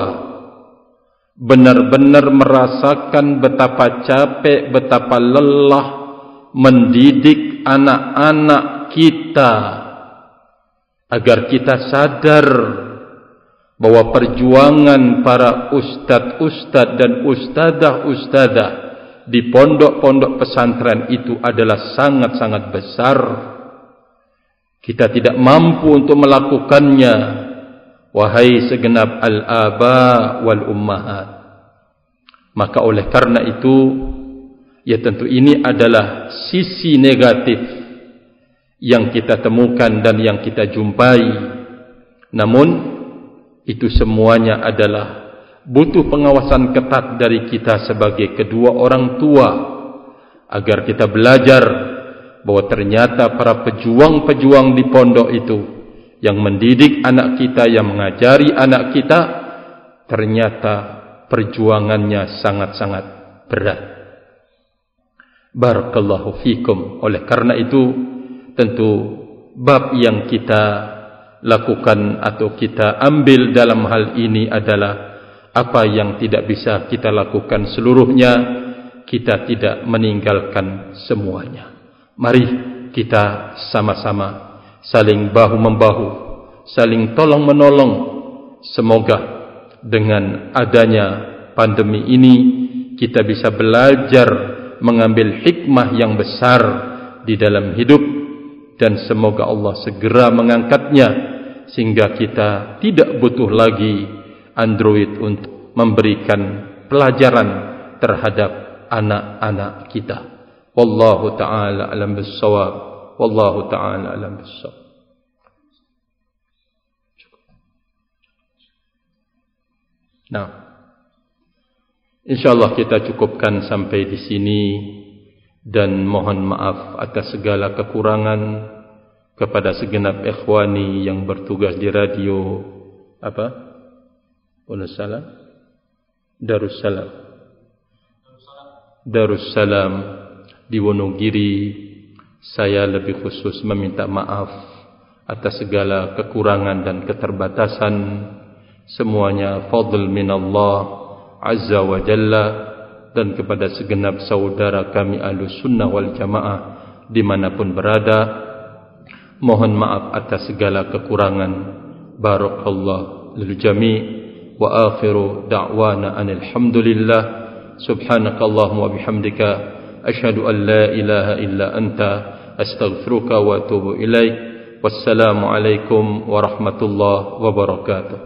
benar-benar merasakan betapa capek, betapa lelah mendidik anak-anak kita agar kita sadar bahwa perjuangan para ustad-ustad dan ustadah-ustadah di pondok-pondok pesantren itu adalah sangat-sangat besar. Kita tidak mampu untuk melakukannya. Wahai segenap al-aba wal ummahat. Maka oleh karena itu ya tentu ini adalah sisi negatif yang kita temukan dan yang kita jumpai. Namun itu semuanya adalah butuh pengawasan ketat dari kita sebagai kedua orang tua agar kita belajar bahwa ternyata para pejuang-pejuang di pondok itu yang mendidik anak kita, yang mengajari anak kita, ternyata perjuangannya sangat-sangat berat. Barakallahu fikum. Oleh karena itu, tentu bab yang kita lakukan atau kita ambil dalam hal ini adalah apa yang tidak bisa kita lakukan seluruhnya, kita tidak meninggalkan semuanya. Mari kita sama-sama saling bahu membahu, saling tolong menolong. Semoga dengan adanya pandemi ini kita bisa belajar mengambil hikmah yang besar di dalam hidup dan semoga Allah segera mengangkatnya sehingga kita tidak butuh lagi Android untuk memberikan pelajaran terhadap anak-anak kita. Wallahu ta'ala alam bisawab Wallahu ta'ala alam bisawab Nah InsyaAllah kita cukupkan sampai di sini Dan mohon maaf atas segala kekurangan Kepada segenap ikhwani yang bertugas di radio Apa? Unasalam? Darussalam, Darussalam di Wonogiri saya lebih khusus meminta maaf atas segala kekurangan dan keterbatasan. Semuanya fadl min Allah azza wa jalla dan kepada segenap saudara kami ahlu sunnah wal jamaah dimanapun berada mohon maaf atas segala kekurangan. Barakallah lil jami' wa akhiru da'wana anil hamdulillah. Subhanakallahumma bihamdika ashhadu an la ilaha illa anta أستغفرك وأتوب إليك والسلام عليكم ورحمة الله وبركاته